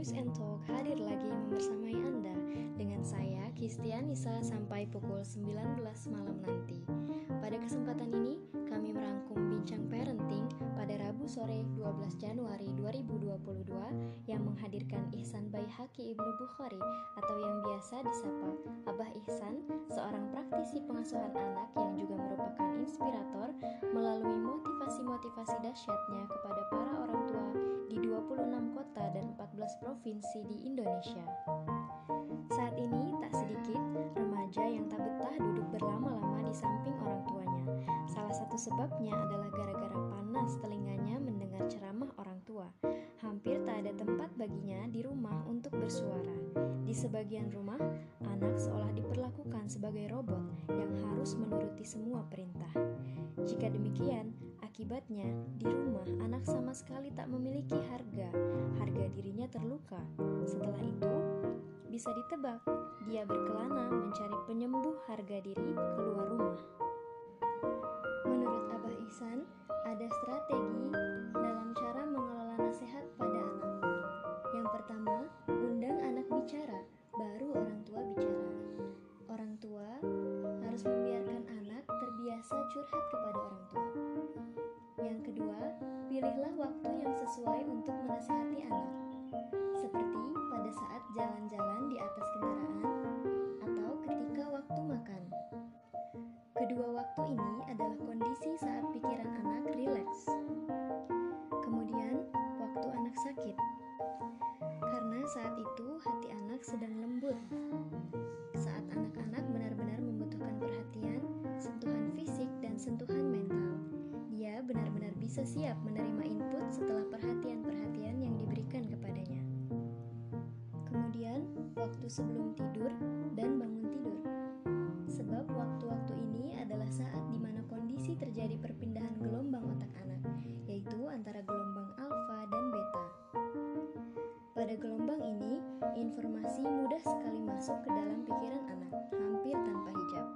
News and Talk hadir lagi membersamai Anda dengan saya Kistianisa sampai pukul 19 malam nanti. Pada kesempatan ini, kami merangkum bincang parenting pada Rabu sore 12 Januari 2022 yang menghadirkan Ihsan Baihaki Ibnu Bukhari atau yang biasa disapa Abah Ihsan, seorang praktisi pengasuhan anak yang juga merupakan inspirator melalui motivasi-motivasi dahsyatnya provinsi di Indonesia. Saat ini tak sedikit remaja yang tak betah duduk berlama-lama di samping orang tuanya. Salah satu sebabnya adalah gara-gara panas telinganya mendengar ceramah orang tua. Hampir tak ada tempat baginya di rumah untuk bersuara. Di sebagian rumah, anak seolah diperlakukan sebagai robot yang harus menuruti semua perintah. Jika demikian, akibatnya di rumah anak sama sekali tak memiliki harga. Terluka. Setelah itu, bisa ditebak, dia berkelana mencari penyembuh harga diri keluar rumah. Menurut Abah Ihsan, ada strategi dalam cara mengelola nasihat pada anak. Yang pertama, undang anak bicara, baru orang tua bicara. Orang tua harus membiarkan anak terbiasa curhat kepada orang tua. Yang kedua, pilihlah waktu yang sesuai untuk menasihati jalan-jalan di atas kendaraan atau ketika waktu makan. Kedua waktu ini adalah kondisi saat pikiran anak rileks. Kemudian, waktu anak sakit. Karena saat itu hati anak sedang lembut. Saat anak-anak benar-benar membutuhkan perhatian, sentuhan fisik, dan sentuhan mental. Dia benar-benar bisa siap menerima input setelah perhatian-perhatian waktu sebelum tidur dan bangun tidur. Sebab waktu-waktu ini adalah saat di mana kondisi terjadi perpindahan gelombang otak anak, yaitu antara gelombang alfa dan beta. Pada gelombang ini, informasi mudah sekali masuk ke dalam pikiran anak, hampir tanpa hijab.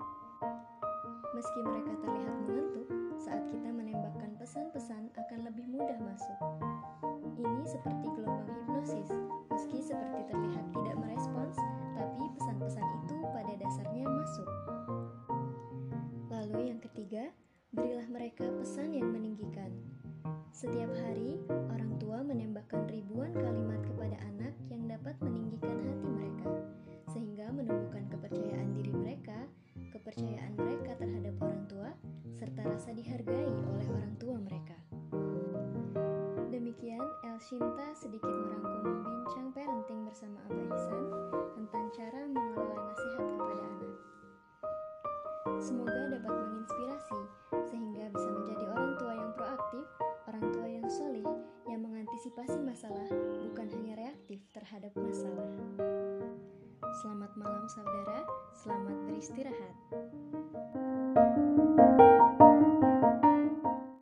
Meski mereka terlihat mengantuk, saat kita menembakkan pesan-pesan akan lebih mudah masuk. Ini seperti gelombang hipnosis, meski seperti terlihat berilah mereka pesan yang meninggikan. Setiap hari, orang tua menembakkan ribuan kalimat kepada anak yang dapat meninggikan hati mereka, sehingga menumbuhkan kepercayaan diri mereka, kepercayaan mereka terhadap orang tua, serta rasa dihargai oleh orang tua mereka. Demikian El Shinta sedikit merangkum bincang parenting bersama Abah Ihsan tentang cara mengelola nasihat kepada anak. Semoga dapat menginspirasi sehingga bisa menjadi orang tua yang proaktif, orang tua yang solih, yang mengantisipasi masalah bukan hanya reaktif terhadap masalah. Selamat malam saudara, selamat beristirahat.